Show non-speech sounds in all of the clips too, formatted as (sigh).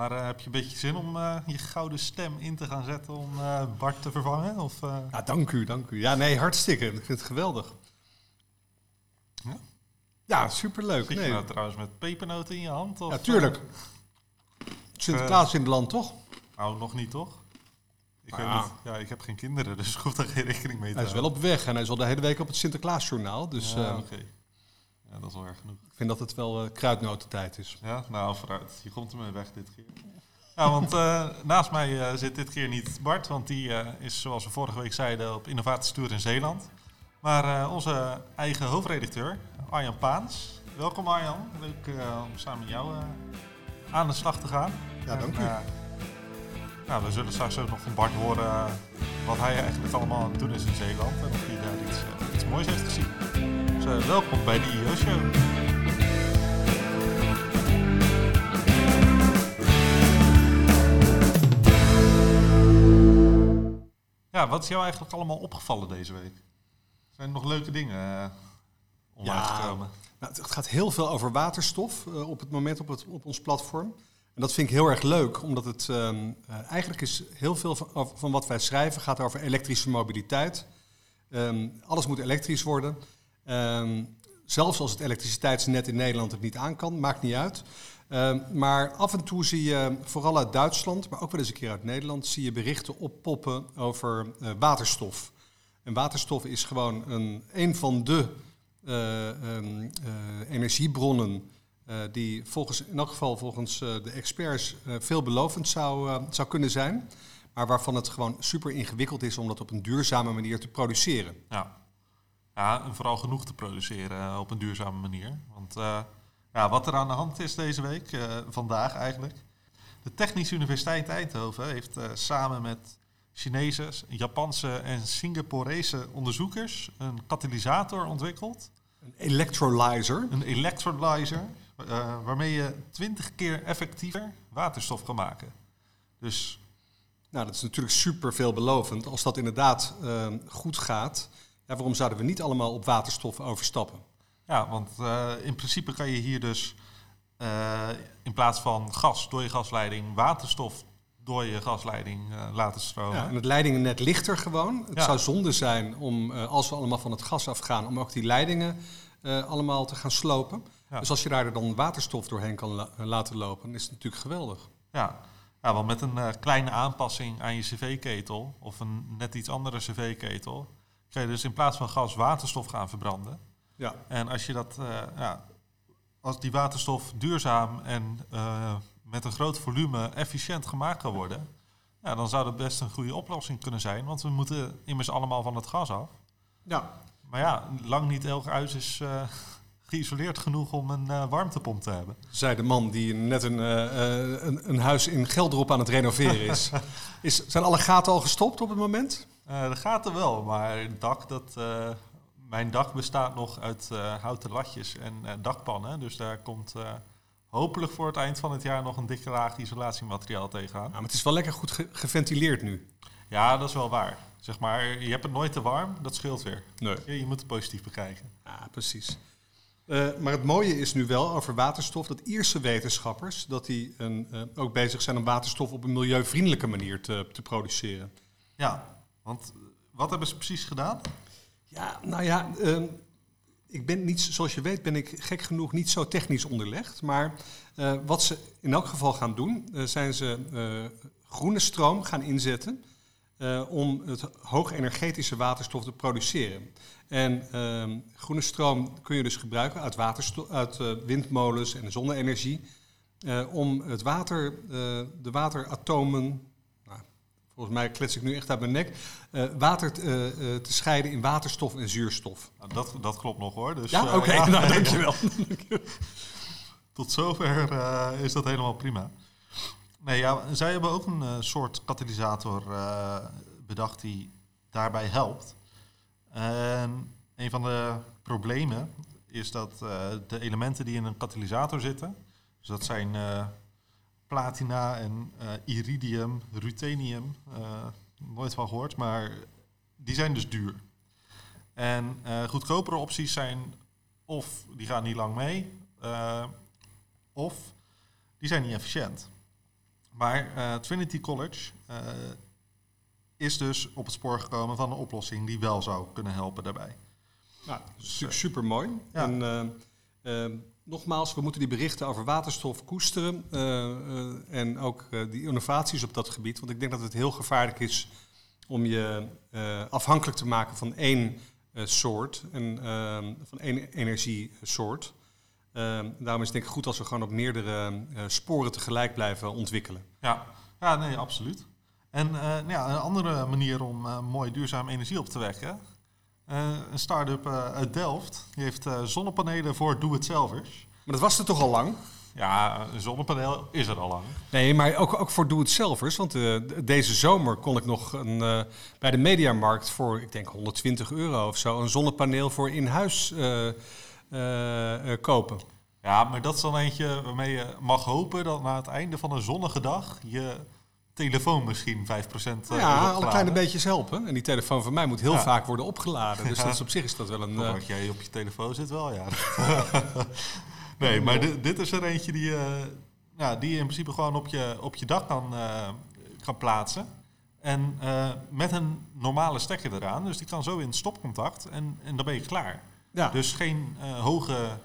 Maar eh, heb je een beetje zin om eh, je gouden stem in te gaan zetten om eh, Bart te vervangen? Of, Ja, dank u, dank u. Ja, nee, hartstikke. Ik vind het geweldig. Ja? Ja, superleuk. zit je nou trouwens met pepernoten in je hand? Of, Ja, tuurlijk. Sinterklaas in het land, toch? nou, nog niet toch? Ik, weet Ah. niet. Ja, ik heb geen kinderen, dus (laughs) ik hoef daar geen rekening mee te Hij is wel op weg en hij is al de hele week op het Sinterklaasjournaal. Dus Ja, oké. Ja, dat is wel erg genoeg. ik vind dat het wel eh kruidnotentijd is. Ja, nou vooruit. Je komt ermee weg dit keer. Ja, want eh, naast mij eh, zit dit keer niet Bart, want die is zoals we vorige week zeiden op innovatietour in Zeeland. Maar onze eigen hoofdredacteur, Arjan Paans. Welkom Arjan, leuk om samen met jou aan de slag te gaan. Ja, dank u. Nou, we zullen straks ook nog van Bart horen wat hij eigenlijk allemaal aan het doen is in Zeeland. En of hij daar iets, iets moois heeft gezien. Eh, welkom bij de IO-show. Ja, wat is jou eigenlijk allemaal opgevallen deze week? Zijn er nog leuke dingen uh, online Ja. gekomen? Nou, het gaat heel veel over waterstof eh, op het moment op, het, op ons platform. En dat vind ik heel erg leuk, omdat het ehm, eh, eigenlijk is heel veel van, van wat wij schrijven gaat over elektrische mobiliteit. Ehm, alles moet elektrisch worden. Ehm, zelfs als het elektriciteitsnet in Nederland het niet aan kan, maakt niet uit. Ehm, maar af en toe zie je, vooral uit Duitsland, maar ook wel eens een keer uit Nederland, zie je berichten oppoppen over eh, waterstof. En waterstof is gewoon een, een van de eh, ehm, eh, energiebronnen die volgens, in elk geval volgens de experts veelbelovend zou, zou kunnen zijn. Maar waarvan het gewoon super ingewikkeld is om dat op een duurzame manier te produceren. Ja. Ja, en vooral genoeg te produceren eh, op een duurzame manier. Want eh, ja, wat er aan de hand is deze week, eh, vandaag eigenlijk. De Technische Universiteit Eindhoven heeft samen met Chinese, Japanse en Singaporese onderzoekers een katalysator ontwikkeld. Een electrolyzer. Een electrolyzer, waarmee je 20 keer effectiever waterstof kan maken. Dus Nou, dat is natuurlijk super veelbelovend. Als dat inderdaad goed gaat, ja, waarom zouden we niet allemaal op waterstof overstappen? Ja, want eh, in principe kan je hier dus eh, in plaats van gas door je gasleiding waterstof door je gasleiding eh, laten stromen. Ja, en het leidingennet ligt er gewoon. Het Ja. zou zonde zijn om, als we allemaal van het gas afgaan, om ook die leidingen allemaal te gaan slopen. Ja. Dus als je daar dan waterstof doorheen kan la- laten lopen, dan is het natuurlijk geweldig. Ja. Ja, want met een kleine aanpassing aan je cv-ketel of een net iets andere cv-ketel, kan je dus in plaats van gas waterstof gaan verbranden. Ja. En als je dat, eh, ja, als die waterstof duurzaam en eh, met een groot volume efficiënt gemaakt kan worden, ja, dan zou dat best een goede oplossing kunnen zijn. Want we moeten immers allemaal van het gas af. Ja. Maar ja, lang niet elk huis is eh, geïsoleerd genoeg om een warmtepomp te hebben. Zei de man die net een, een, een huis in Geldrop aan het renoveren is. (laughs) is. Zijn alle gaten al gestopt op het moment? Eh dat gaat er wel, maar het dak, dat, eh, mijn dak bestaat nog uit eh, houten latjes en dakpannen. Dus daar komt hopelijk voor het eind van het jaar nog een dikke laag isolatiemateriaal tegenaan. Maar het is wel lekker goed ge- geventileerd nu. Ja, dat is wel waar. Zeg maar, je hebt het nooit te warm, dat scheelt weer. Nee. Je, je moet het positief bekijken. Ja, precies. Maar het mooie is nu wel over waterstof dat Ierse wetenschappers dat die een, ook bezig zijn om waterstof op een milieuvriendelijke manier te, te produceren. Ja, want eh, wat hebben ze precies gedaan? Ja, nou ja, ehm, ik ben niet, zoals je weet ben ik gek genoeg niet zo technisch onderlegd. Maar eh, wat ze in elk geval gaan doen, eh, zijn ze groene stroom gaan inzetten om het hoogenergetische waterstof te produceren. En ehm, groene stroom kun je dus gebruiken uit, uit windmolens en zonne-energie. om het water, de wateratomen, volgens mij klets ik nu echt uit mijn nek, eh, water t- eh, eh, te scheiden in waterstof en zuurstof. Nou, dat, dat klopt nog hoor. Dus, Ja, oké, ja. nou (laughs) dankjewel. Tot zover is dat helemaal prima. Nee, ja, zij hebben ook een soort katalysator bedacht die daarbij helpt. En een van de problemen is dat de elementen die in een katalysator zitten, dus dat zijn platina en eh, iridium, ruthenium, eh, nooit van gehoord, maar die zijn dus duur. En eh, goedkopere opties zijn of die gaan niet lang mee, of die zijn niet efficiënt. Maar uh, Trinity College uh, is dus op het spoor gekomen van een oplossing die wel zou kunnen helpen daarbij. Nou, dus, super mooi. Ja. En, uh, nogmaals, we moeten die berichten over waterstof koesteren. en ook die innovaties op dat gebied. Want ik denk dat het heel gevaarlijk is om je afhankelijk te maken van één soort en van één energiesoort. Ehm, daarom is het denk ik goed als we gewoon op meerdere sporen tegelijk blijven ontwikkelen. Ja, ja nee, absoluut. En uh, ja, een andere manier om uh, mooi duurzame energie op te wekken. Een start-up uit Delft, die heeft zonnepanelen voor doe-het-zelvers. Maar dat was er toch al lang? Ja, een zonnepaneel is er al lang. Nee, maar ook, ook voor doe-het-zelvers. Want deze zomer kon ik nog een, bij de Mediamarkt voor, ik denk 120 euro of zo, een zonnepaneel voor in huis uh, kopen. Ja, maar dat is dan eentje waarmee je mag hopen dat na het einde van een zonnige dag je telefoon misschien 5% uh, Ja, alle kleine beetjes helpen. En die telefoon van mij moet heel vaak worden opgeladen. Dus dat is op zich is dat wel een... Uh... Wat jij op je telefoon zit wel, ja. (laughs) nee, maar dit, dit, is er eentje die, ja, die je in principe gewoon op je, op je dak kan, kan plaatsen. En met een normale stekker eraan. Dus die kan zo in stopcontact en, en dan ben je klaar. Ja. Dus geen uh, hoge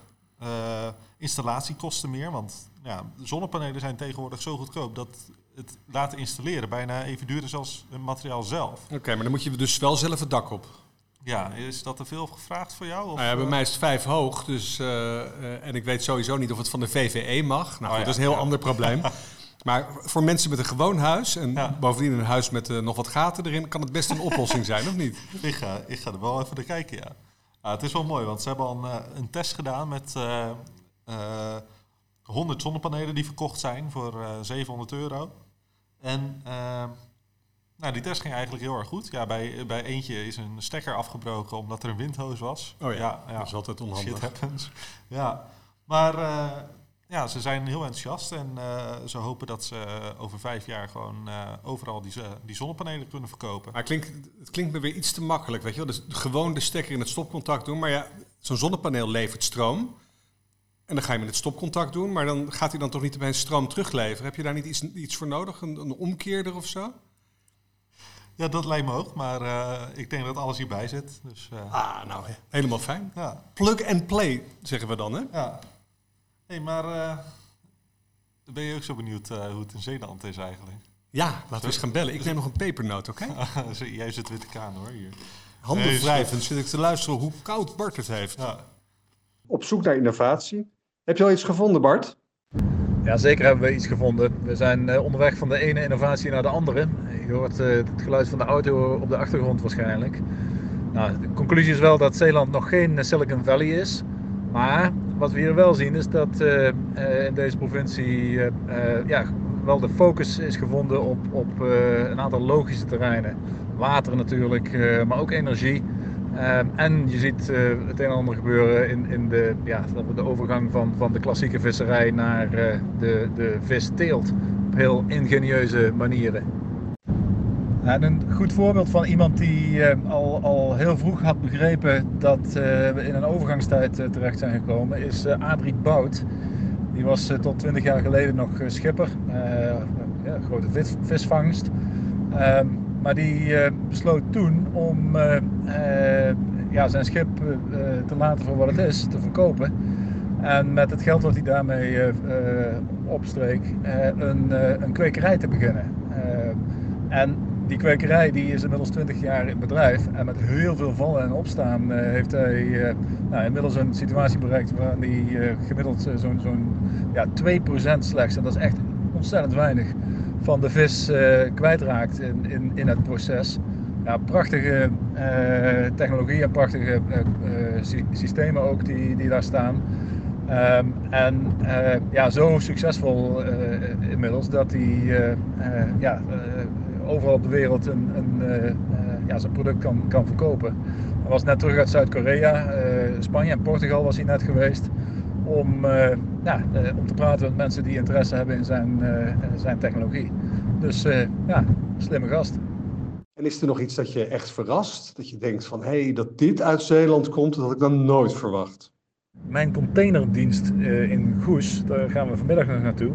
uh, installatiekosten meer. Want ja, zonnepanelen zijn tegenwoordig zo goedkoop dat het laten installeren bijna even duur is als het materiaal zelf. Oké, maar dan moet je dus wel zelf het dak op. Ja, is dat te veel gevraagd voor jou? Of? Nou ja, bij mij is het vijf hoog, dus, uh, en ik weet sowieso niet of het van de VVE mag. Nou, oh, dat is een heel ander probleem. (laughs) Maar voor mensen met een gewoon huis en bovendien een huis met uh, nog wat gaten erin, kan het best een oplossing zijn, of niet? (laughs) Ik ga, ik ga er wel even naar kijken, ja. Ah, het is wel mooi, want ze hebben al een, eh, een test gedaan met uh, uh, 100 zonnepanelen die verkocht zijn voor uh, 700 euro. En nou, die test ging eigenlijk heel erg goed. Ja, bij, bij eentje is een stekker afgebroken omdat er een windhoos was. Oh ja, ja, dat is altijd onhandig. Shit happens. Ja, maar ja, ze zijn heel enthousiast en uh, ze hopen dat ze over vijf jaar gewoon uh, overal die, die zonnepanelen kunnen verkopen. Maar het klinkt, het klinkt me weer iets te makkelijk, weet je wel. Dus gewoon de stekker in het stopcontact doen. Maar ja, zo'n zonnepaneel levert stroom. En dan ga je met het stopcontact doen, maar dan gaat hij dan toch niet opeens stroom terugleveren. Heb je daar niet iets, iets voor nodig? Een, een omkeerder of zo? Ja, dat lijkt me ook, maar uh, ik denk dat alles hierbij zit. Dus, ah, nou, helemaal fijn. Ja. Plug and play, zeggen we dan, hè? Ja hey, maar uh, ben je ook zo benieuwd uh, hoe het in Zeeland is eigenlijk? Ja, laten we eens gaan bellen. Ik neem nog een pepernoot, oké? (laughs) Okay? Jij zit witte kaan hoor, hier. Handen wrijvend zit ik te luisteren hoe koud Bart het heeft. Ja. Op zoek naar innovatie. Heb je al iets gevonden, Bart? Ja, zeker hebben we iets gevonden. We zijn uh, onderweg van de ene innovatie naar de andere. Je hoort uh, het geluid van de auto op de achtergrond waarschijnlijk. Nou, de conclusie is wel dat Zeeland nog geen Silicon Valley is. Maar wat we hier wel zien is dat in deze provincie ja, wel de focus is gevonden op, op een aantal logische terreinen. Water natuurlijk, maar ook energie. En je ziet het een en ander gebeuren in, in de, ja, de overgang van, van de klassieke visserij naar de, de visteelt op heel ingenieuze manieren. En een goed voorbeeld van iemand die uh, al, al heel vroeg had begrepen dat uh, we in een overgangstijd terecht zijn gekomen, is Adrie Bout. Die was tot 20 jaar geleden nog schipper, ja, grote vis, visvangst. Ehm, maar die besloot toen om ja, zijn schip te laten voor wat het is, te verkopen. En met het geld wat hij daarmee opstreek, een, een kwekerij te beginnen. en die kwekerij die is inmiddels 20 jaar in bedrijf. En met heel veel vallen en opstaan heeft hij nou, inmiddels een situatie bereikt waar hij gemiddeld zo'n zo'n ja, 2% slechts, en dat is echt ontzettend weinig, van de vis kwijtraakt in, in, in het proces. Ja, prachtige technologie en prachtige systemen ook die, die daar staan. Um, en ja, zo succesvol inmiddels dat hij ja, overal op de wereld een, een ja, zijn product kan, kan verkopen. Hij was net terug uit Zuid-Korea, Spanje en Portugal was hij net geweest. Om, ja, om te praten met mensen die interesse hebben in zijn, zijn technologie. Dus ja, slimme gast. Is er nog iets dat je echt verrast? Dat je denkt van, hé, hey, dat dit uit Zeeland komt, dat had ik dan nooit verwacht. Mijn containerdienst in Goes, daar gaan we vanmiddag nog naartoe.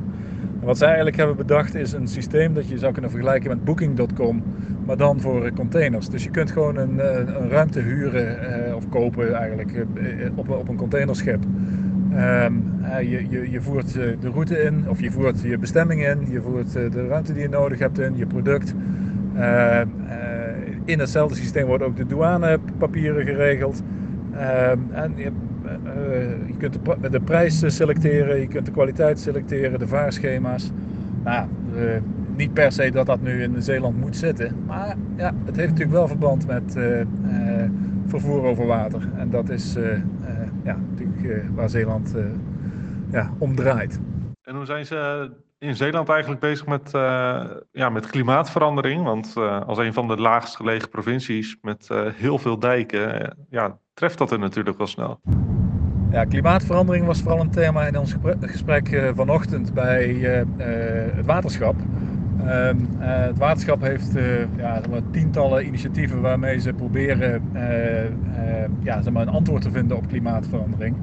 Wat zij eigenlijk hebben bedacht is een systeem dat je zou kunnen vergelijken met Booking.com, maar dan voor eh, containers. Dus je kunt gewoon een, eh, een ruimte huren eh, of kopen eigenlijk eh, eh, op, op een containerschip. Ehm, eh, je, je, je voert eh, de route in, of je voert je bestemming in, je voert eh, de ruimte die je nodig hebt in, je product. Ehm, eh, in hetzelfde systeem worden ook de douanepapieren geregeld. Ehm, en je, eh, eh, je kunt de, de prijs selecteren, je kunt de kwaliteit selecteren, de vaarschema's. Nou, niet per se dat dat nu in Zeeland moet zitten, maar ja, het heeft natuurlijk wel verband met vervoer over water. En dat is ja, natuurlijk waar Zeeland ja, om draait. En hoe zijn ze in Zeeland eigenlijk bezig met, eh, ja, met klimaatverandering? Want eh, als een van de laagst gelegen provincies met eh, heel veel dijken, ja, treft dat er natuurlijk wel snel. Ja, klimaatverandering was vooral een thema in ons gesprek vanochtend bij het waterschap. Ehm, eh, het waterschap heeft ja, tientallen initiatieven waarmee ze proberen ja, zeg maar, een antwoord te vinden op klimaatverandering.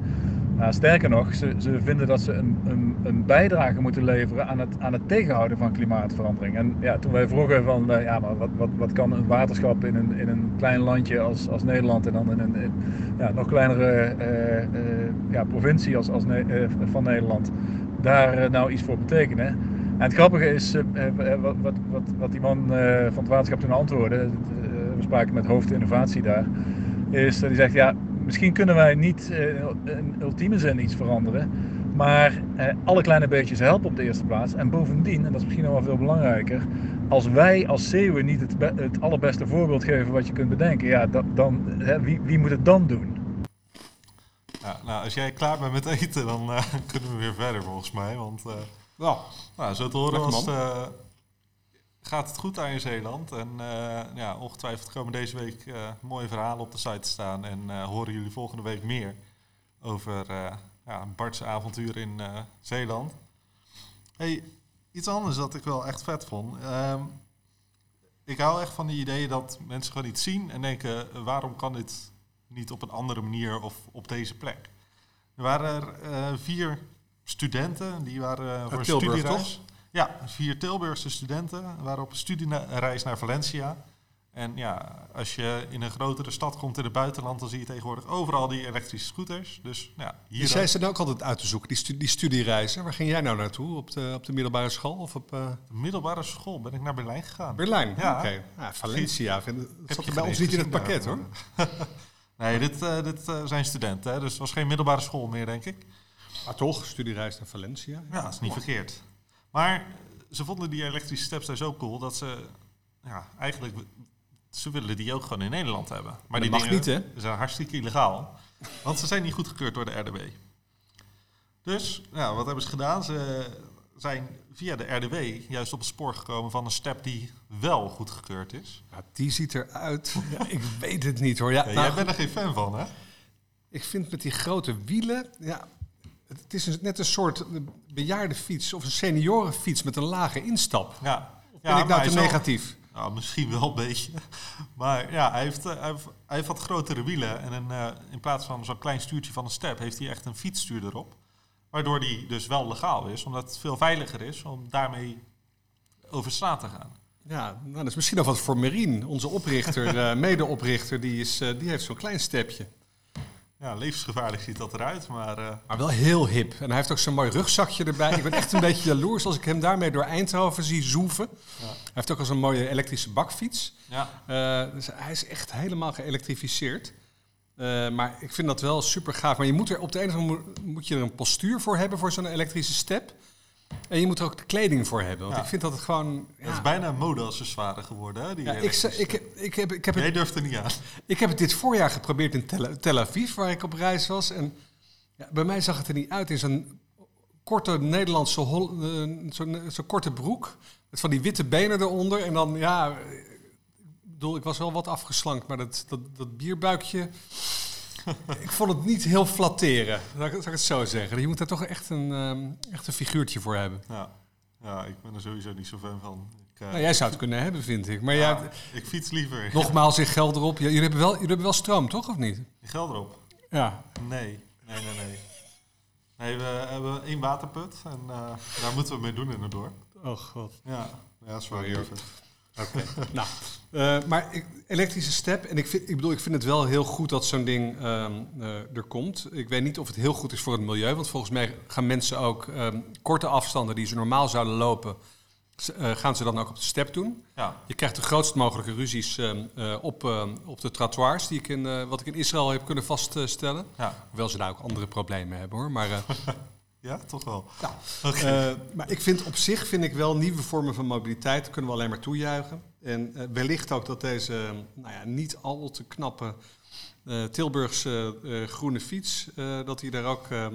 Nou, sterker nog, ze, ze vinden dat ze een, een, een bijdrage moeten leveren aan het, aan het tegenhouden van klimaatverandering. En ja, toen wij vroegen van, eh, ja, maar wat, wat, wat kan een waterschap in een, in een klein landje als, als Nederland en dan in een nog kleinere eh, ja, provincie als, als van Nederland, daar nou iets voor betekenen. En het grappige is, wat, wat, wat, wat die man van het waterschap toen antwoordde, we spraken met hoofd innovatie daar, is dat hij zegt, ja, misschien kunnen wij niet eh, in ultieme zin iets veranderen, maar eh, alle kleine beetjes helpen op de eerste plaats. En bovendien, en dat is misschien nog wel veel belangrijker, als wij als Zeeuwen niet het, het allerbeste voorbeeld geven wat je kunt bedenken, ja, dat, dan, hè, wie, wie moet het dan doen? Ja, nou, als jij klaar bent met eten, dan eh, (laughs) kunnen we weer verder volgens mij. Want eh, Nou, nou, zo te horen was, man. Gaat het goed daar in Zeeland. En eh, ja, ongetwijfeld komen deze week eh, mooie verhalen op de site te staan. En eh, horen jullie volgende week meer over ja, Bart's avontuur in Zeeland. Hey, iets anders dat ik wel echt vet vond. Ehm, ik hou echt van die idee dat mensen gewoon iets zien en denken: waarom kan dit niet op een andere manier of op deze plek? Er waren er vier studenten die waren voor studiereis. Ja, vier Tilburgse studenten waren op een studiereis naar Valencia. En ja, als je in een grotere stad komt in het buitenland, dan zie je tegenwoordig overal die elektrische scooters. Dus ja, hier ook. ze nou ook altijd uit te zoeken, die, stu- die studiereizen. Waar ging jij nou naartoe? Op de, op de middelbare school of op eh, de middelbare school ben ik naar Berlijn gegaan. Berlijn? Ja. Oké. Ja, Valencia. vind- Dat zat je bij ons niet in het pakket hoor. (laughs) nee, dit, eh, dit eh, zijn studenten, hè, dus het was geen middelbare school meer, denk ik. Maar toch, studiereis naar Valencia. Ja, dat is niet verkeerd. Maar ze vonden die elektrische steps daar zo cool dat ze ja, eigenlijk ze willen die ook gewoon in Nederland hebben. Maar die mag niet, hè? zijn hartstikke illegaal, want ze zijn niet goedgekeurd door de RDW. Dus ja, wat hebben ze gedaan? Ze zijn via de RDW juist op het spoor gekomen van een step die wel goedgekeurd is. Ja, die ziet eruit. Ja, (laughs) ik weet het niet hoor. Ja, Ja, nou, jij bent er geen fan van, hè? Ik vind met die grote wielen, ja, het is een- net een soort bejaardenfiets of een seniorenfiets met een lage instap. Ja. Ben ik nou te wel- negatief? Nou, misschien wel een beetje. (laughs) Maar ja, hij heeft, eh, hij heeft, hij heeft wat grotere wielen. En een, eh, in plaats van zo'n klein stuurtje van een step, heeft hij echt een fietsstuur erop. Waardoor die dus wel legaal is, omdat het veel veiliger is om daarmee over straat te gaan. Ja, nou, dat is misschien nog wat voor Merien, onze oprichter, (laughs) eh, medeoprichter, die, is, die heeft zo'n klein stepje. Ja, levensgevaarlijk ziet dat eruit, maar eh, Maar wel heel hip. En hij heeft ook zo'n mooi rugzakje erbij. Ik ben echt een (laughs) beetje jaloers als ik hem daarmee door Eindhoven zie zoeven. Hij heeft ook al zo'n mooie elektrische bakfiets. ja, Eh, dus hij is echt helemaal geëlektrificeerd. Eh, maar ik vind dat wel super gaaf. Maar je moet er op de ene of andere moet je er een postuur voor hebben voor zo'n elektrische step. En je moet er ook de kleding voor hebben. Want Ja. ik vind dat het gewoon. het Ja, is bijna mode-accessoire geworden, hè? Die ja, ik, ze- ik, step. ik, heb, ik, heb Jij het, durft er niet aan. (laughs) ik heb het dit voorjaar geprobeerd in Tel, Tel Aviv, waar ik op reis was. En ja, bij mij zag het er niet uit in zo'n korte Nederlandse hol, eh, zo'n zo'n korte broek. Met van die witte benen eronder. En dan, ja, ik bedoel, ik was wel wat afgeslankt, maar dat, dat, dat bierbuikje. (laughs) ik vond het niet heel flatteren, zal ik, het zo zeggen. Je moet daar toch echt een, ehm, echt een figuurtje voor hebben. Ja. ja, ik ben er sowieso niet zo fan van. Ik, eh, Nou, jij zou het kunnen hebben, vind ik. Maar ja, ja, ik fiets liever. nogmaals, in geld erop. Ja, jullie, hebben wel, jullie hebben wel stroom, toch? Of niet? Geld erop. Ja. Nee, nee, nee, nee. Nee, we hebben één waterput en eh, daar moeten we mee doen in het dorp. Oh god. Ja, ja sorry. Oh, Oké. (laughs) nou, eh, maar ik, elektrische step. En ik, vind, ik bedoel, ik vind het wel heel goed dat zo'n ding ehm, eh, er komt. Ik weet niet of het heel goed is voor het milieu. Want volgens mij gaan mensen ook ehm, korte afstanden die ze normaal zouden lopen. eh, gaan ze dan ook op de step doen. Ja, Je krijgt de grootst mogelijke ruzies ehm, eh, op, op de trottoirs. Die ik in, wat ik in Israël heb kunnen vaststellen. ja. Hoewel ze daar ook andere problemen hebben hoor. Maar, (laughs) ja toch wel. Ja. Eh, maar ik vind op zich vind ik wel nieuwe vormen van mobiliteit kunnen we alleen maar toejuichen. En eh, wellicht ook dat deze nou ja, niet al te knappe eh, Tilburgse eh, groene fiets, eh, dat hij daar ook, eh, eh,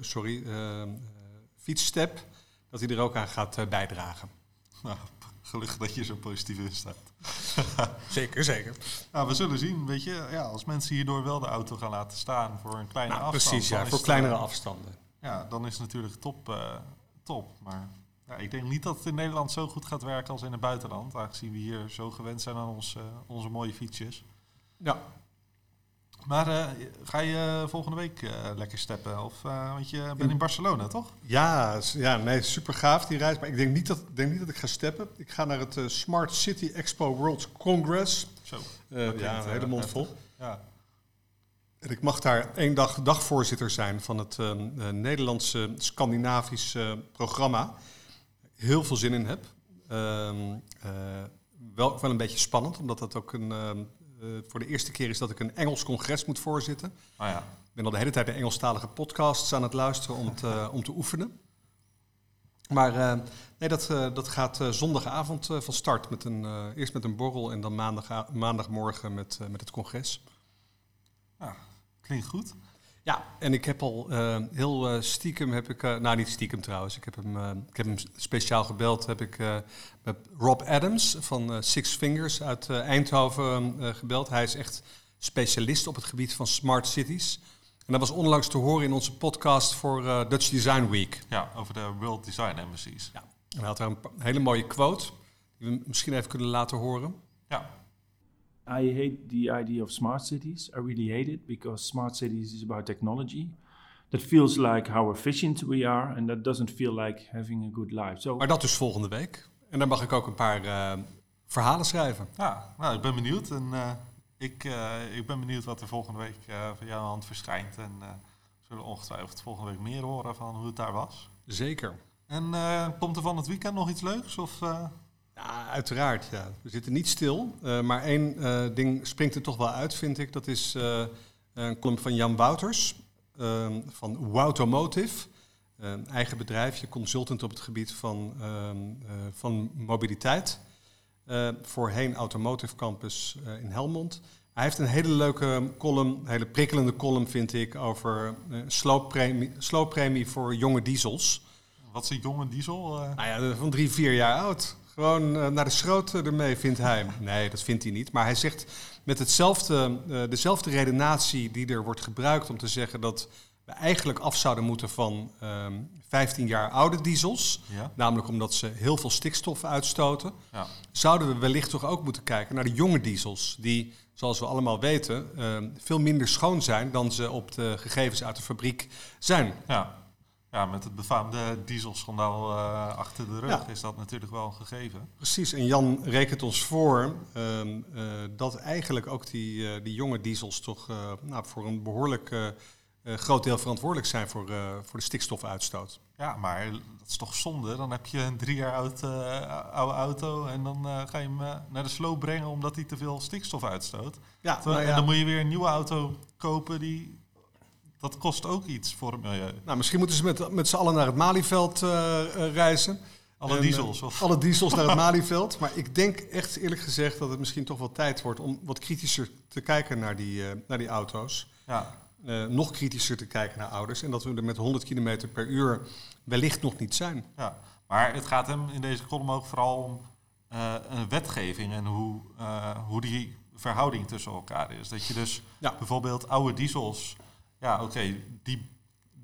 sorry, fietsstep, dat hij er ook aan gaat bijdragen. Nou, gelukkig dat je zo positief in staat. (laughs) Zeker, zeker. Nou, we zullen zien, weet je, ja, als mensen hierdoor wel de auto gaan laten staan voor een kleine Nou, afstand. precies, ja, voor kleinere afstanden. Ja, dan is het natuurlijk top. eh, top. Maar ja, ik denk niet dat het in Nederland zo goed gaat werken als in het buitenland. Aangezien we hier zo gewend zijn aan ons, eh, onze mooie fietsjes. Ja, Maar eh, ga je volgende week lekker steppen? Of, want je bent in Barcelona, toch? Ja, ja nee, super gaaf die reis. Maar ik denk niet dat, denk niet dat ik ga steppen. Ik ga naar het Smart City Expo World Congress. Zo. Ja, een hele mond vol. Ja. En ik mag daar één dag dagvoorzitter zijn van het eh, eh, Nederlandse Scandinavische programma. Heel veel zin in heb. Ehm, eh, wel, wel een beetje spannend, omdat dat ook een, ehm, eh, voor de eerste keer is dat ik een Engels congres moet voorzitten. Nou ja. Ik ben al de hele tijd de Engelstalige podcasts aan het luisteren om te, om te oefenen. Maar nee, dat, dat gaat zondagavond van start. Met een, eerst met een borrel en dan maandag, maandagmorgen met, met het congres. Klinkt goed. Ja, en ik heb al eh, heel eh, stiekem heb ik, eh, nou niet stiekem trouwens, ik heb hem, ik heb hem speciaal gebeld, heb ik met Rob Adams van Six Fingers uit Eindhoven eh, gebeld. Hij is echt specialist op het gebied van smart cities. En dat was onlangs te horen in onze podcast voor Dutch Design Week. Ja, over de World Design Embassies. Ja. En hij had daar een hele mooie quote, die we misschien even kunnen laten horen. Ja. I hate the idea of smart cities. I really hate it because smart cities is about technology. That feels like how efficient we are, and that doesn't feel like having a good life. So Maar dat dus volgende week. En dan mag ik ook een paar eh, verhalen schrijven. Ja, nou, ik ben benieuwd. En eh, ik, eh, ik ben benieuwd wat er volgende week eh, van jouw hand verschijnt. En eh, we zullen ongetwijfeld volgende week meer horen van hoe het daar was. Zeker. En eh, komt er van het weekend nog iets leuks? Of, eh, Ja, uiteraard. Ja. We zitten niet stil. eh, maar één eh, ding springt er toch wel uit, vind ik. Dat is eh, een column van Jan Wouters ehm, van Woutomotive. Een eigen bedrijfje, consultant op het gebied van, ehm, eh, van mobiliteit. Voorheen Automotive Campus in Helmond. Hij heeft een hele leuke column, een hele prikkelende column vind ik, over slooppremie, slooppremie voor jonge diesels. wat is een jonge diesel? Nou ja, van drie, vier jaar oud. Gewoon eh, naar de schroot ermee, vindt hij. Nee, dat vindt hij niet. Maar hij zegt met hetzelfde, eh, dezelfde redenatie die er wordt gebruikt om te zeggen dat we eigenlijk af zouden moeten van ehm 15 jaar oude diesels. ja? Namelijk omdat ze heel veel stikstof uitstoten. Ja. Zouden we wellicht toch ook moeten kijken naar de jonge diesels. Die, zoals we allemaal weten, ehm, veel minder schoon zijn dan ze op de gegevens uit de fabriek zijn. Ja. Ja, met het befaamde dieselschandaal eh, achter de rug Ja. is dat natuurlijk wel een gegeven. Precies, en Jan rekent ons voor ehm, eh, dat eigenlijk ook die, eh, die jonge diesels toch nou, voor een behoorlijk eh, eh, groot deel verantwoordelijk zijn voor, voor de stikstofuitstoot. Ja, maar dat is toch zonde? Dan heb je een drie jaar oud, oude auto en dan ga je hem naar de sloop brengen omdat hij te veel stikstof uitstoot. Ja, Terwijl- nou En dan ja, moet je weer een nieuwe auto kopen die... Dat kost ook iets voor het milieu. nou, misschien moeten ze met, met z'n allen naar het Malieveld eh, eh, reizen. Alle En, diesels. eh, Of, alle diesels naar het (laughs) Malieveld. Maar ik denk echt eerlijk gezegd dat het misschien toch wel tijd wordt om wat kritischer te kijken naar die, eh, naar die auto's. ja, Eh, nog kritischer te kijken naar ouders. En dat we er met 100 km per uur wellicht nog niet zijn. ja. Maar het gaat hem in deze column ook vooral om eh, een wetgeving en hoe, eh, hoe die verhouding tussen elkaar is. Dat je dus Ja. bijvoorbeeld oude diesels, ja oké, die,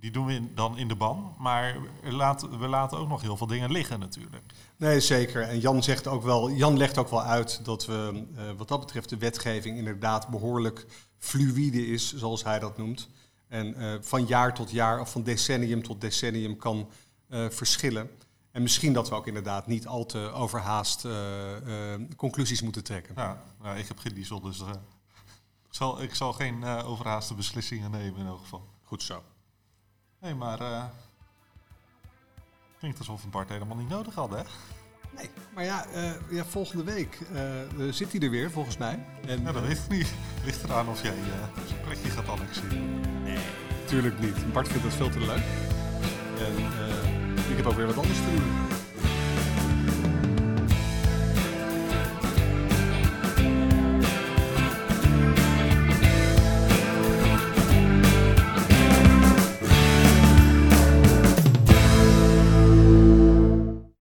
die doen we in- dan in de ban. Maar laten, we laten ook nog heel veel dingen liggen natuurlijk. Nee, zeker. En Jan, zegt ook wel, Jan legt ook wel uit dat we eh, wat dat betreft de wetgeving inderdaad behoorlijk fluïde is, zoals hij dat noemt. En eh, van jaar tot jaar of van decennium tot decennium kan eh, verschillen. En misschien dat we ook inderdaad niet al te overhaast conclusies moeten trekken. Ja, nou, ik heb geen diesel, dus zal, ik zal geen eh, overhaaste beslissingen nemen in elk geval. Goed zo. Nee, maar eh klinkt alsof we Bart helemaal niet nodig hadden, hè? Nee, maar ja, eh, ja volgende week zit hij er weer volgens mij. En, Ja, dat weet ik niet. (laughs) Ligt eraan of jij eh zijn plekje gaat annexeren. Natuurlijk niet. Bart vindt het veel te leuk. En eh, ik heb ook weer wat anders te doen.